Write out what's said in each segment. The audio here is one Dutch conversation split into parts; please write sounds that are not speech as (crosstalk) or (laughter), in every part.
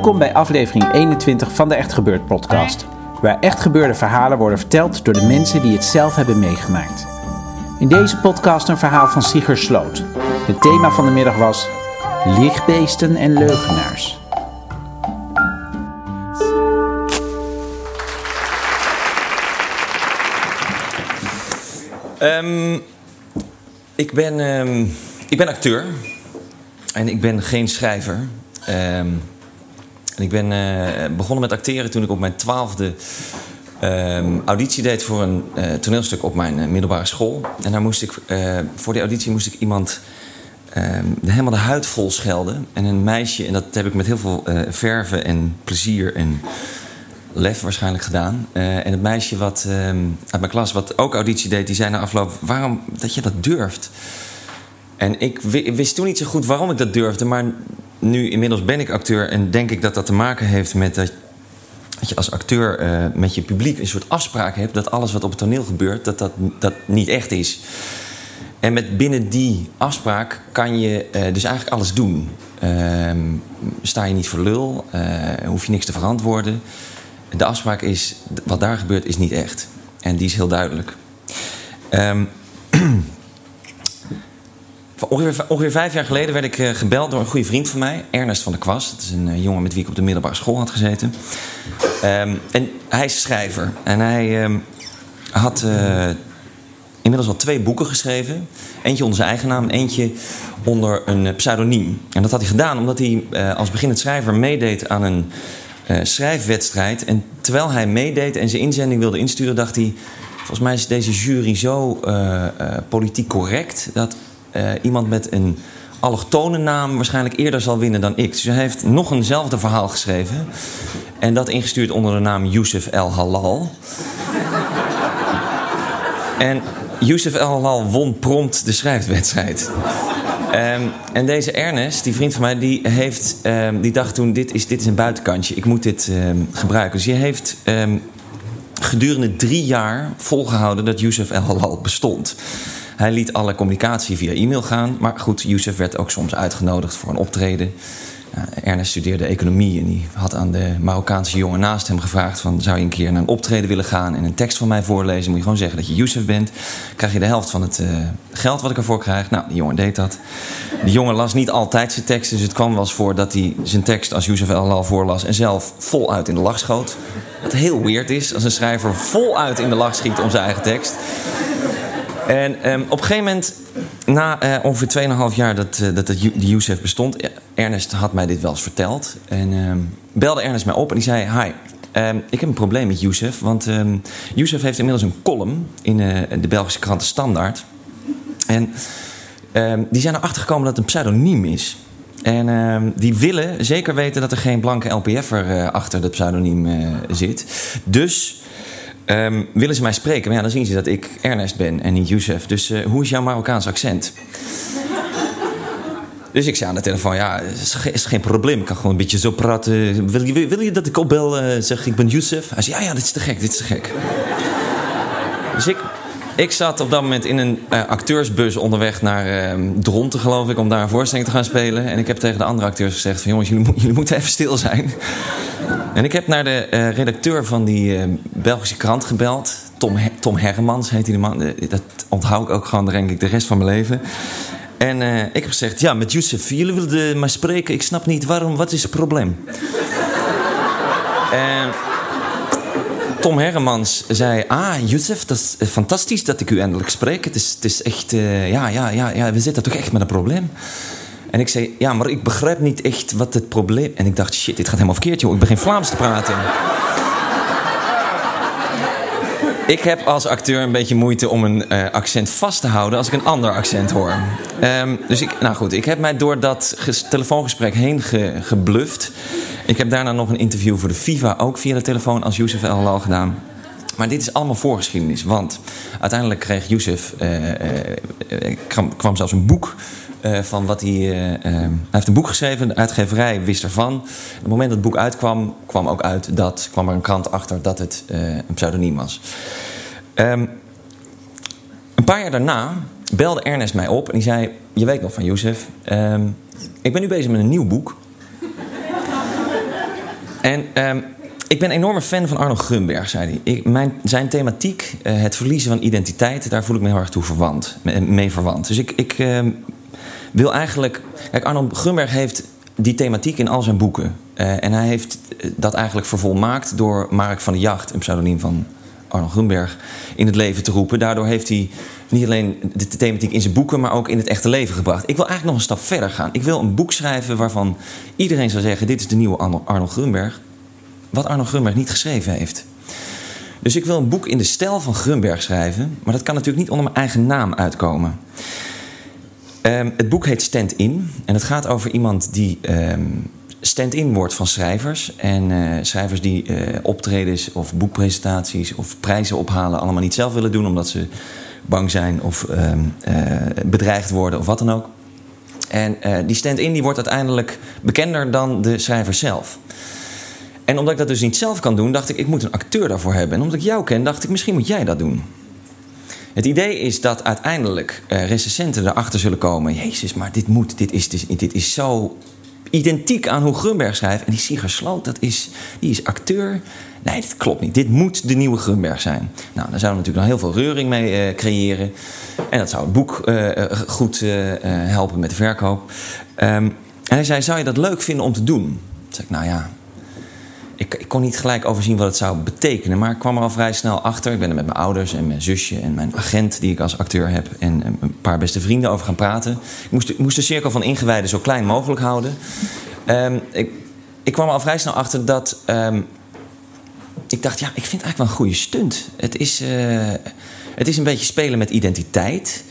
Welkom bij aflevering 21 van de Echt Gebeurd podcast. Waar echt gebeurde verhalen worden verteld door de mensen die het zelf hebben meegemaakt. In deze podcast een verhaal van Sigurd Sloot. Het thema van de middag was lichtbeesten en leugenaars. Ehm, ik, ben, ehm, ik ben acteur. En ik ben geen schrijver. Ehm, ik ben eh, begonnen met acteren toen ik op mijn twaalfde auditie deed voor een eh, toneelstuk op mijn eh, middelbare school. En daar moest ik, voor die auditie moest ik iemand helemaal de huid vol schelden. En een meisje, en dat heb ik met heel veel verven en plezier en lef waarschijnlijk gedaan. en het meisje wat, uit mijn klas, wat ook auditie deed, die zei na afloop: waarom dat je dat durft? En ik wist toen niet zo goed waarom ik dat durfde, maar nu inmiddels ben ik acteur en denk ik dat dat te maken heeft met dat, dat je als acteur uh, met je publiek een soort afspraak hebt dat alles wat op het toneel gebeurt, dat dat, dat niet echt is. En met binnen die afspraak kan je uh, dus eigenlijk alles doen. Uh, sta je niet voor lul, uh, hoef je niks te verantwoorden. De afspraak is, wat daar gebeurt, is niet echt. En die is heel duidelijk. Um, (clears throat) Ongeveer, ongeveer, vijf jaar geleden werd ik uh, gebeld door een goede vriend van mij, Ernest van der Kwas. Dat is een uh, jongen met wie ik op de middelbare school had gezeten. Um, en hij is schrijver. En hij um, had uh, inmiddels al twee boeken geschreven. Eentje onder zijn eigen naam en eentje onder een pseudoniem. En dat had hij gedaan omdat hij als beginnend schrijver meedeed aan een schrijfwedstrijd. En terwijl hij meedeed en zijn inzending wilde insturen, dacht hij... Volgens mij is deze jury zo politiek correct... dat uh, iemand met een allochtone naam waarschijnlijk eerder zal winnen dan ik. Dus hij heeft nog eenzelfde verhaal geschreven. En dat ingestuurd onder de naam Youssef El Halal. (laughs) en Youssef El Halal won prompt de schrijfwedstrijd. Um, en deze Ernest, die vriend van mij, die, heeft, um, die dacht toen... Dit is, dit is een buitenkantje, ik moet dit um, gebruiken. Dus die heeft gedurende drie jaar volgehouden dat Youssef El Halal bestond. Hij liet alle communicatie via e-mail gaan. Maar goed, Youssef werd ook soms uitgenodigd voor een optreden. Uh, Ernest studeerde economie en die had aan de Marokkaanse jongen naast hem gevraagd: van, Zou je een keer naar een optreden willen gaan en een tekst van mij voorlezen? Moet je gewoon zeggen dat je Youssef bent. Krijg je de helft van het uh, geld wat ik ervoor krijg. Nou, die jongen deed dat. Die jongen las niet altijd zijn tekst, dus het kwam wel eens voor dat hij zijn tekst als Youssef El voorlas en zelf voluit in de lach schoot. Wat heel weird is als een schrijver voluit in de lach schiet om zijn eigen tekst. En um, op een gegeven moment, na uh, ongeveer 2,5 jaar dat, uh, dat die Youssef bestond... Ernest had mij dit wel eens verteld. En um, belde Ernest mij op en die zei... Hi, um, ik heb een probleem met Youssef. Want Youssef heeft inmiddels een column in uh, de Belgische krant Standaard. En die zijn erachter gekomen dat het een pseudoniem is... En die willen zeker weten dat er geen blanke LPF'er achter dat pseudoniem zit. Dus Um, willen ze mij spreken? Maar ja, dan zien ze dat ik Ernest ben en niet Youssef. Dus uh, hoe is jouw Marokkaans accent? (laughs) Dus ik zei aan de telefoon, ja, is, is geen probleem. Ik kan gewoon een beetje zo praten. Wil je, wil je dat ik opbel, uh, zeg ik ben Youssef? Hij zei, ja, ja, dit is te gek, dit is te gek. (laughs) dus ik, ik zat op dat moment in een uh, acteursbus onderweg naar uh, Dronten, geloof ik... om daar een voorstelling te gaan spelen. En ik heb tegen de andere acteurs gezegd van... jongens, jullie, jullie moeten even stil zijn. En ik heb naar de uh, redacteur van die uh, Belgische krant gebeld. Tom, Tom Hermans heet die man. Uh, dat onthoud ik ook gewoon, denk ik, de rest van mijn leven. En ik heb gezegd, ja, met Youssef, jullie wilden mij spreken. Ik snap niet waarom, wat is het probleem? (laughs) Tom Herremans zei... Ah, Youssef, dat is fantastisch dat ik u eindelijk spreek. Het is, het is echt... eh, ja, ja, ja, ja, we zitten toch echt met een probleem. En ik zei, ja, maar ik begrijp niet echt wat het probleem... En ik dacht, shit, dit gaat helemaal verkeerd, joh. Ik begin Vlaams te praten. Ik heb als acteur een beetje moeite om een eh, accent vast te houden als ik een ander accent hoor. Ehm, dus ik, nou goed, ik heb mij door dat ges- telefoongesprek heen ge, gebluft. Ik heb daarna nog een interview voor de FIFA ook via de telefoon als Youssef El gedaan. Maar dit is allemaal voorgeschiedenis, want uiteindelijk kreeg Youssef, eh, eh, eh, kwam zelfs een boek eh, van wat hij. eh, eh, hij heeft een boek geschreven, de uitgeverij wist ervan. Op het moment dat het boek uitkwam, kwam ook uit dat, kwam er een krant achter dat het een pseudoniem was. Ehm, een paar jaar daarna belde Ernest mij op en die zei: Je weet nog van Youssef, ehm, ik ben nu bezig met een nieuw boek. (laughs) en ehm, ik ben een enorme fan van Arno Grunberg, zei hij. Ik, mijn, zijn thematiek, het verliezen van identiteit, daar voel ik me heel erg toe verwant, me- mee verwant. Dus ik, ik wil eigenlijk. Kijk, Arno Grunberg heeft die thematiek in al zijn boeken. Eh, en hij heeft eh, dat eigenlijk vervolmaakt door Mark van de Jacht, een pseudoniem van Arno Grunberg, in het leven te roepen. Daardoor heeft hij niet alleen de thematiek in zijn boeken, maar ook in het echte leven gebracht. Ik wil eigenlijk nog een stap verder gaan. Ik wil een boek schrijven waarvan iedereen zou zeggen: dit is de nieuwe Arno, Arno Grunberg. Wat Arno Grunberg niet geschreven heeft. Dus ik wil een boek in de stijl van Grunberg schrijven, maar dat kan natuurlijk niet onder mijn eigen naam uitkomen. Ehm, het boek heet Stand In en het gaat over iemand die ehm, stand-in wordt van schrijvers. En eh, schrijvers die eh, optredens of boekpresentaties of prijzen ophalen allemaal niet zelf willen doen omdat ze bang zijn of ehm, eh, bedreigd worden of wat dan ook. En die stand-in die wordt uiteindelijk bekender dan de schrijver zelf. En omdat ik dat dus niet zelf kan doen, dacht ik, ik moet een acteur daarvoor hebben. En omdat ik jou ken, dacht ik, misschien moet jij dat doen. Het idee is dat uiteindelijk eh, recensenten erachter zullen komen... Jezus, maar dit moet, dit is, dit, dit is zo identiek aan hoe Grunberg schrijft. En die Sigar Sloot, dat is, die is acteur. Nee, dit klopt niet. Dit moet de nieuwe Grunberg zijn. Nou, daar zouden we natuurlijk nog heel veel reuring mee eh, creëren. En dat zou het boek eh, goed helpen met de verkoop. Ehm, en hij zei, zou je dat leuk vinden om te doen? Toen zei ik, nou ja, ik, ik kon niet gelijk overzien wat het zou betekenen. Maar ik kwam er al vrij snel achter. Ik ben er met mijn ouders en mijn zusje en mijn agent... die ik als acteur heb en een paar beste vrienden over gaan praten. Ik moest, moest de cirkel van ingewijden zo klein mogelijk houden. Ehm, ik, ik kwam er al vrij snel achter dat... ehm, ik dacht, ja, ik vind het eigenlijk wel een goede stunt. Het is, eh, het is een beetje spelen met identiteit...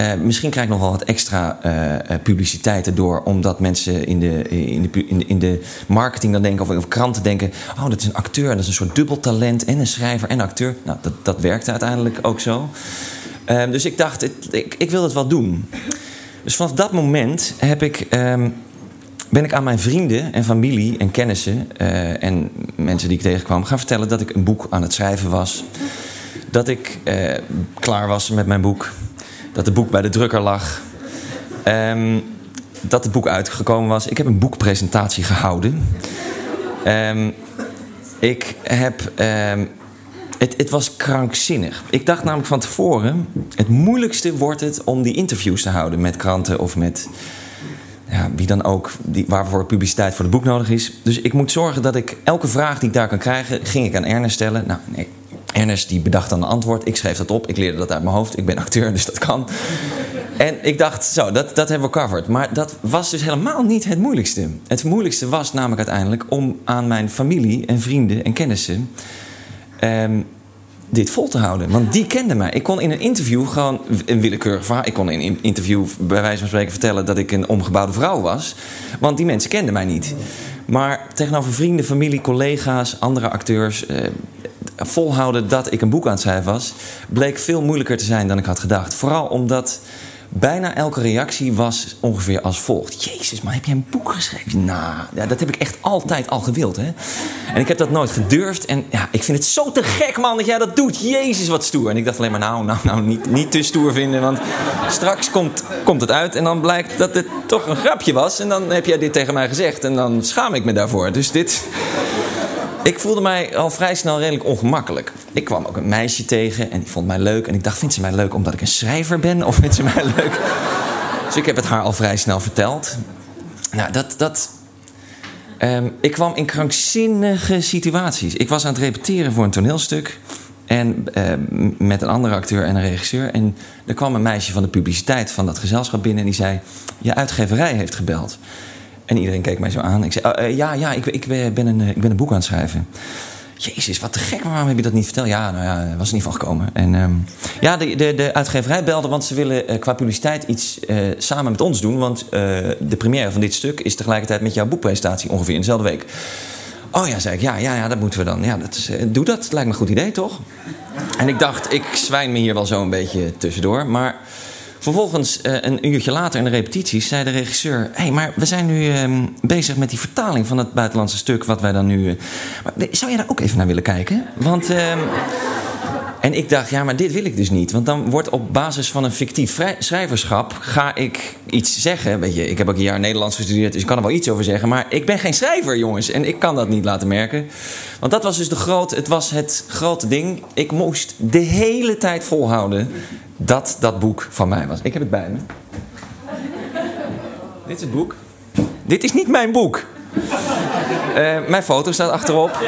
Uh, misschien krijg ik nog wel wat extra uh, publiciteit erdoor, omdat mensen in de, in, de, in, de, in marketing dan denken, of, of kranten denken: oh, dat is een acteur, dat is een soort dubbeltalent en een schrijver en acteur. Nou, dat, dat werkte uiteindelijk ook zo. Uh, dus ik dacht, ik, ik wil het wel doen. Dus vanaf dat moment heb ik, um, ben ik aan mijn vrienden en familie en kennissen en mensen die ik tegenkwam gaan vertellen dat ik een boek aan het schrijven was. Dat ik klaar was met mijn boek dat het boek bij de drukker lag. Um, dat het boek uitgekomen was. Ik heb een boekpresentatie gehouden. Um, ik heb. Um, het, het, was krankzinnig. Ik dacht namelijk van tevoren: het moeilijkste wordt het om die interviews te houden met kranten of met. Ja, wie dan ook, die, waarvoor publiciteit voor het boek nodig is. Dus ik moet zorgen dat ik elke vraag die ik daar kan krijgen, ging ik aan Ernest stellen. Nou, nee, Ernest die bedacht dan een antwoord. Ik schreef dat op. Ik leerde dat uit mijn hoofd. Ik ben acteur, dus dat kan. En ik dacht, zo, dat, dat hebben we covered. Maar dat was dus helemaal niet het moeilijkste. Het moeilijkste was namelijk uiteindelijk om aan mijn familie en vrienden en kennissen um, dit vol te houden. Want die kenden mij. Ik kon in een interview gewoon een willekeurig verhaal. Ik kon in een interview bij wijze van spreken vertellen dat ik een omgebouwde vrouw was. Want die mensen kenden mij niet. Maar tegenover vrienden, familie, collega's, andere acteurs. Uh, volhouden dat ik een boek aan het schrijven was, bleek veel moeilijker te zijn dan ik had gedacht. Vooral omdat bijna elke reactie was ongeveer als volgt. Jezus, maar heb jij een boek geschreven? Nou, ja, dat heb ik echt altijd al gewild, hè. En ik heb dat nooit gedurfd. En ja, ik vind het zo te gek, man, dat jij dat doet. Jezus, wat stoer. En ik dacht alleen maar, nou, nou, nou, niet, niet te stoer vinden. Want straks komt, komt het uit en dan blijkt dat het toch een grapje was. En dan heb jij dit tegen mij gezegd. En dan schaam ik me daarvoor. Dus dit... Ik voelde mij al vrij snel redelijk ongemakkelijk. Ik kwam ook een meisje tegen en die vond mij leuk. En ik dacht, vindt ze mij leuk omdat ik een schrijver ben? Of vindt ze mij (laughs) leuk? Dus ik heb het haar al vrij snel verteld. Nou, dat... dat Ehm, ik kwam in krankzinnige situaties. Ik was aan het repeteren voor een toneelstuk. En ehm, met een andere acteur en een regisseur. En er kwam een meisje van de publiciteit van dat gezelschap binnen. En die zei: Je uitgeverij heeft gebeld. En iedereen keek mij zo aan. Ik zei: "Oh, eh, Ja, ja, ik, ik, ben een, eh, ik ben een boek aan het schrijven. Jezus, wat te gek, waarom heb je dat niet verteld? Ja, nou ja, was er niet van gekomen. En ehm, ja, de, de, de uitgeverij belde, want ze willen eh, qua publiciteit iets eh, samen met ons doen. Want eh, de première van dit stuk is tegelijkertijd met jouw boekpresentatie ongeveer in dezelfde week. Oh ja, zei ik, ja, ja, ja dat moeten we dan. Ja, dat is, eh, doe dat, lijkt me een goed idee, toch? En ik dacht, ik zwijn me hier wel zo een beetje tussendoor. Maar vervolgens, eh, een uurtje later in de repetities, zei de regisseur... hé, hey, maar we zijn nu ehm, bezig met die vertaling van het buitenlandse stuk... wat wij dan nu... eh, maar, zou jij daar ook even naar willen kijken? Want... en ik dacht, ja, maar dit wil ik dus niet. Want dan wordt op basis van een fictief schrijverschap... ga ik iets zeggen. Weet je, ik heb ook een jaar Nederlands gestudeerd... dus ik kan er wel iets over zeggen. Maar ik ben geen schrijver, jongens. En ik kan dat niet laten merken. Want dat was dus de groot, het, was het grote ding. Ik moest de hele tijd volhouden... dat dat boek van mij was. Ik heb het bij me. (laughs) Dit is het boek. Dit is niet mijn boek. Eh, mijn foto staat achterop.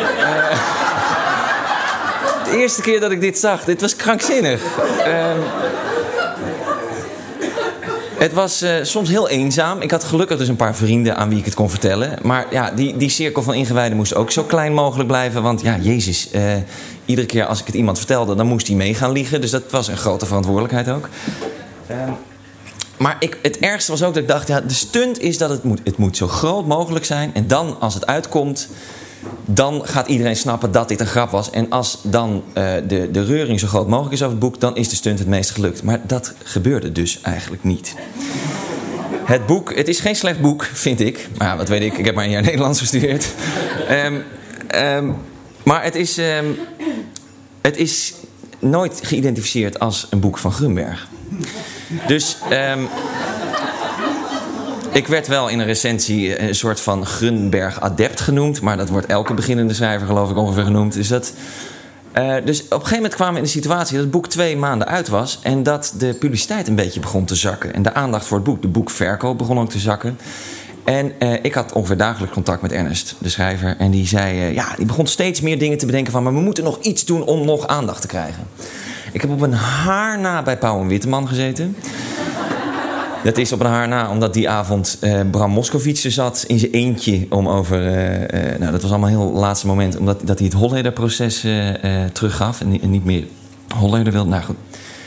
De eerste keer dat ik dit zag, dit was krankzinnig. Ehm, het was eh, soms heel eenzaam. Ik had gelukkig dus een paar vrienden aan wie ik het kon vertellen. Maar ja, die, die cirkel van ingewijden moest ook zo klein mogelijk blijven. Want ja, Jezus, eh, iedere keer als ik het iemand vertelde, dan moest hij mee gaan liegen. Dus dat was een grote verantwoordelijkheid ook. Ehm, maar ik, het ergste was ook dat ik dacht, ja, de stunt is dat het moet, het moet zo groot mogelijk zijn. En dan, als het uitkomt, dan gaat iedereen snappen dat dit een grap was. En als dan eh, de, de reuring zo groot mogelijk is over het boek, dan is de stunt het meest gelukt. Maar dat gebeurde dus eigenlijk niet. Het boek, het is geen slecht boek, vind ik. Maar wat weet ik, ik heb maar een jaar (laughs) Nederlands gestudeerd. Ehm, ehm, maar het is, ehm, het is nooit geïdentificeerd als een boek van Grunberg. Dus ik werd wel in een recensie een soort van Grunberg-adept genoemd. Maar dat wordt elke beginnende schrijver geloof ik ongeveer genoemd. Dus, dat, eh, dus op een gegeven moment kwamen we in de situatie dat het boek twee maanden uit was. En dat de publiciteit een beetje begon te zakken. En de aandacht voor het boek, de boekverkoop, begon ook te zakken. En eh, ik had ongeveer dagelijks contact met Ernest, de schrijver. En die zei, eh, ja, die begon steeds meer dingen te bedenken van... maar we moeten nog iets doen om nog aandacht te krijgen. Ik heb op een haar na bij Pauw en Witteman gezeten. Dat is op een haar na, omdat die avond eh, Bram Moskowitz er zat in zijn eentje om over. eh, eh, nou, dat was allemaal heel laatste moment, omdat dat hij het Holleder-proces teruggaf en, en niet meer Holleder wil. Nou goed,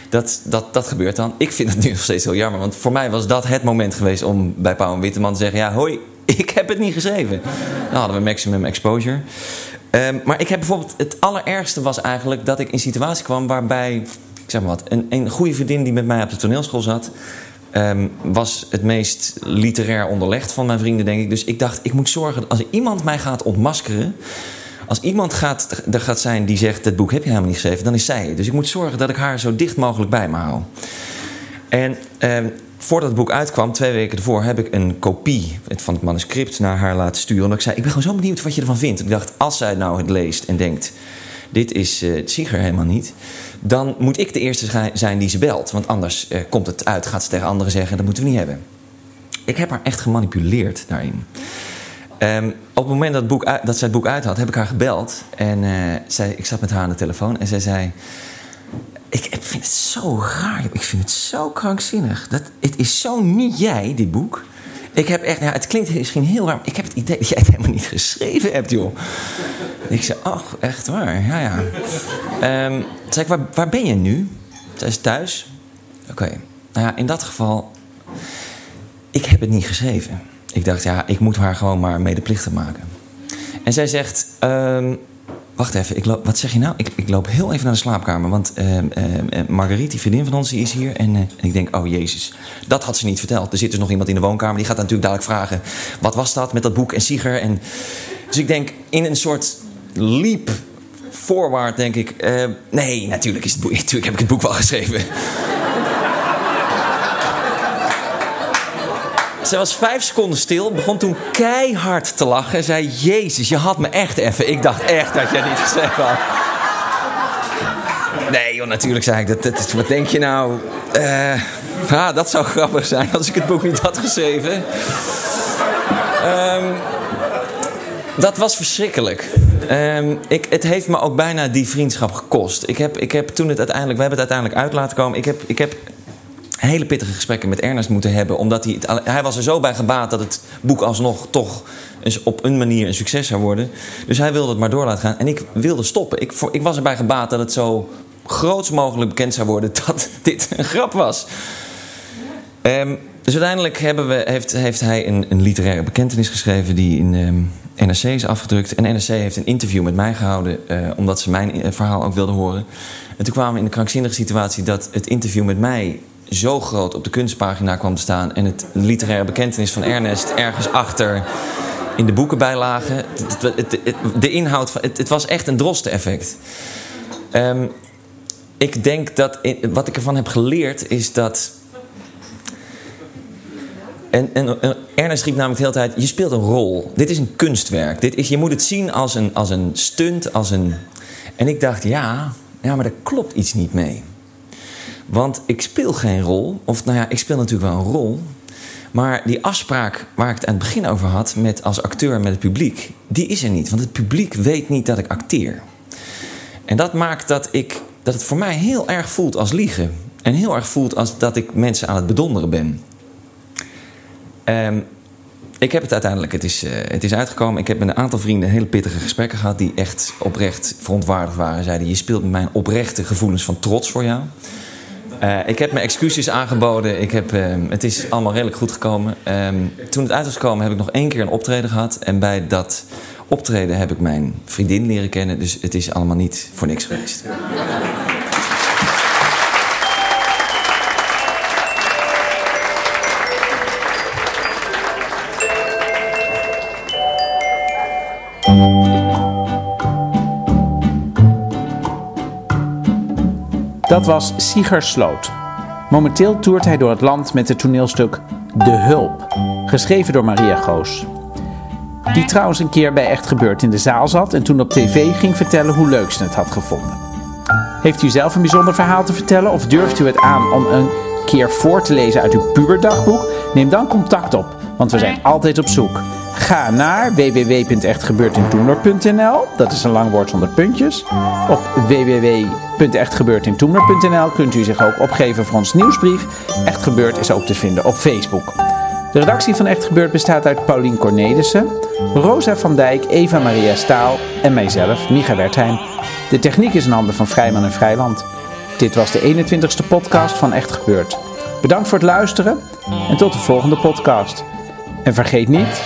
dat, dat, dat gebeurt dan. Ik vind het nu (laughs) nog steeds heel jammer, want voor mij was dat het moment geweest om bij Pauw en Witteman te zeggen: ja, hoi, (laughs) ik heb het niet geschreven. Dan hadden we maximum exposure. Ehm, maar ik heb bijvoorbeeld, het allerergste was eigenlijk dat ik in een situatie kwam waarbij, ik zeg maar wat, een, een goede vriendin die met mij op de toneelschool zat, ehm, was het meest literair onderlegd van mijn vrienden, denk ik. Dus ik dacht, ik moet zorgen dat als iemand mij gaat ontmaskeren, als iemand gaat, er gaat zijn die zegt, dat boek heb je helemaal niet geschreven, dan is zij het. Dus ik moet zorgen dat ik haar zo dicht mogelijk bij me hou. En ehm, voordat het boek uitkwam, twee weken ervoor, heb ik een kopie van het manuscript naar haar laten sturen. En ik zei, ik ben gewoon zo benieuwd wat je ervan vindt. En ik dacht, als zij nou het leest en denkt, dit is eh Sieger helemaal niet, dan moet ik de eerste zijn die ze belt. Want anders eh, komt het uit, gaat ze tegen anderen zeggen, dat moeten we niet hebben. Ik heb haar echt gemanipuleerd daarin. Ehm, op het moment dat, boek dat zij het boek uit had, heb ik haar gebeld. En eh, zij, ik zat met haar aan de telefoon en zij zei... Ik, vind het zo raar, ik vind het zo krankzinnig. Dat, het is zo niet jij, dit boek. Ik heb echt, nou, het klinkt misschien heel raar, maar ik heb het idee dat jij het helemaal niet geschreven hebt, joh. Ik zei, ach, echt waar, ja, ja. Toen zei waar, waar ben je nu? Zij is thuis. Oké, nou ja, in dat geval, ik heb het niet geschreven. Ik dacht, ja, ik moet haar gewoon maar medeplichtig maken. En zij zegt, ehm, wacht even, ik loop, wat zeg je nou? Ik, ik loop heel even naar de slaapkamer, want ehm, ehm, eh, Marguerite, die vriendin van ons, die is hier. En, eh, en ik denk, oh jezus, dat had ze niet verteld. Er zit dus nog iemand in de woonkamer, die gaat natuurlijk dadelijk vragen... wat was dat met dat boek en Sieger? En, dus ik denk, in een soort leap forward denk ik... eh, nee, natuurlijk, is het boek, (laughs) natuurlijk heb ik het boek wel geschreven. Zij was vijf seconden stil, begon toen keihard te lachen en zei: Jezus, je had me echt even. Ik dacht echt dat jij niet geschreven had. Nee, joh, natuurlijk zei ik dat. dat wat denk je nou? Eh, ah, dat zou grappig zijn als ik het boek niet had geschreven. Ehm, dat was verschrikkelijk. Ehm, ik, het heeft me ook bijna die vriendschap gekost. Ik heb, ik heb toen het uiteindelijk, we hebben het uiteindelijk uit laten komen. Ik heb, ik heb hele pittige gesprekken met Ernest moeten hebben. Omdat hij, het, hij was er zo bij gebaat dat het boek alsnog toch eens op een manier een succes zou worden. Dus hij wilde het maar door laten gaan. En ik wilde stoppen. Ik, ik was erbij gebaat dat het zo groots mogelijk bekend zou worden (laughs) dat dit een grap was. Um, dus uiteindelijk hebben we, heeft, heeft hij een, een literaire bekentenis geschreven die in ehm, NRC is afgedrukt. En NRC heeft een interview met mij gehouden, uh, omdat ze mijn eh, verhaal ook wilden horen. En toen kwamen we in de krankzinnige situatie dat het interview met mij zo groot op de kunstpagina kwam te staan. En het literaire bekentenis van Ernest ergens achter in de boekenbijlagen. De inhoud van. Het, was echt een droste-effect. Um, ik denk dat. Wat ik ervan heb geleerd is dat en, en, Ernest riep namelijk de hele tijd: je speelt een rol. Dit is een kunstwerk. Dit is, je moet het zien als een, als een stunt, als een. En ik dacht: ja, ja, maar daar klopt iets niet mee. Want ik speel geen rol. Of nou ja, ik speel natuurlijk wel een rol. Maar die afspraak waar ik het aan het begin over had met als acteur met het publiek, die is er niet. Want het publiek weet niet dat ik acteer. En dat maakt dat, ik, dat het voor mij heel erg voelt als liegen. En heel erg voelt als dat ik mensen aan het bedonderen ben. Um, ik heb het uiteindelijk, het is, uh, het is uitgekomen. Ik heb met een aantal vrienden hele pittige gesprekken gehad... die echt oprecht verontwaardigd waren. Zeiden, je speelt met mijn oprechte gevoelens van trots voor jou. Uh, ik heb mijn excuses aangeboden. Ik heb, uh, het is allemaal redelijk goed gekomen. Um, toen het uit was gekomen heb ik nog één keer een optreden gehad. En bij dat optreden heb ik mijn vriendin leren kennen. Dus het is allemaal niet voor niks geweest. Dat was Sieger Sloot. Momenteel toert hij door het land met het toneelstuk De Hulp, geschreven door Maria Goos. Die trouwens een keer bij Echt Gebeurd in de zaal zat en toen op tv ging vertellen hoe leuk ze het had gevonden. Heeft u zelf een bijzonder verhaal te vertellen of durft u het aan om een keer voor te lezen uit uw puberdagboek? Neem dan contact op, want we zijn altijd op zoek. Ga naar www.echtgebeurtintoemler.nl. Dat is een lang woord zonder puntjes. Op www.echtgebeurtintoemler.nl kunt u zich ook opgeven voor ons nieuwsbrief. Echt Gebeurd is ook te vinden op Facebook. De redactie van Echt Gebeurd bestaat uit Paulien Cornelissen, Rosa van Dijk, Eva Maria Staal en mijzelf, Micha Wertheim. De techniek is in handen van Vrijman en Vrijland. Dit was de 21ste podcast van Echt Gebeurd. Bedankt voor het luisteren en tot de volgende podcast. En vergeet niet,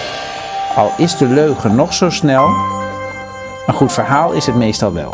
al is de leugen nog zo snel, een goed verhaal is het meestal wel.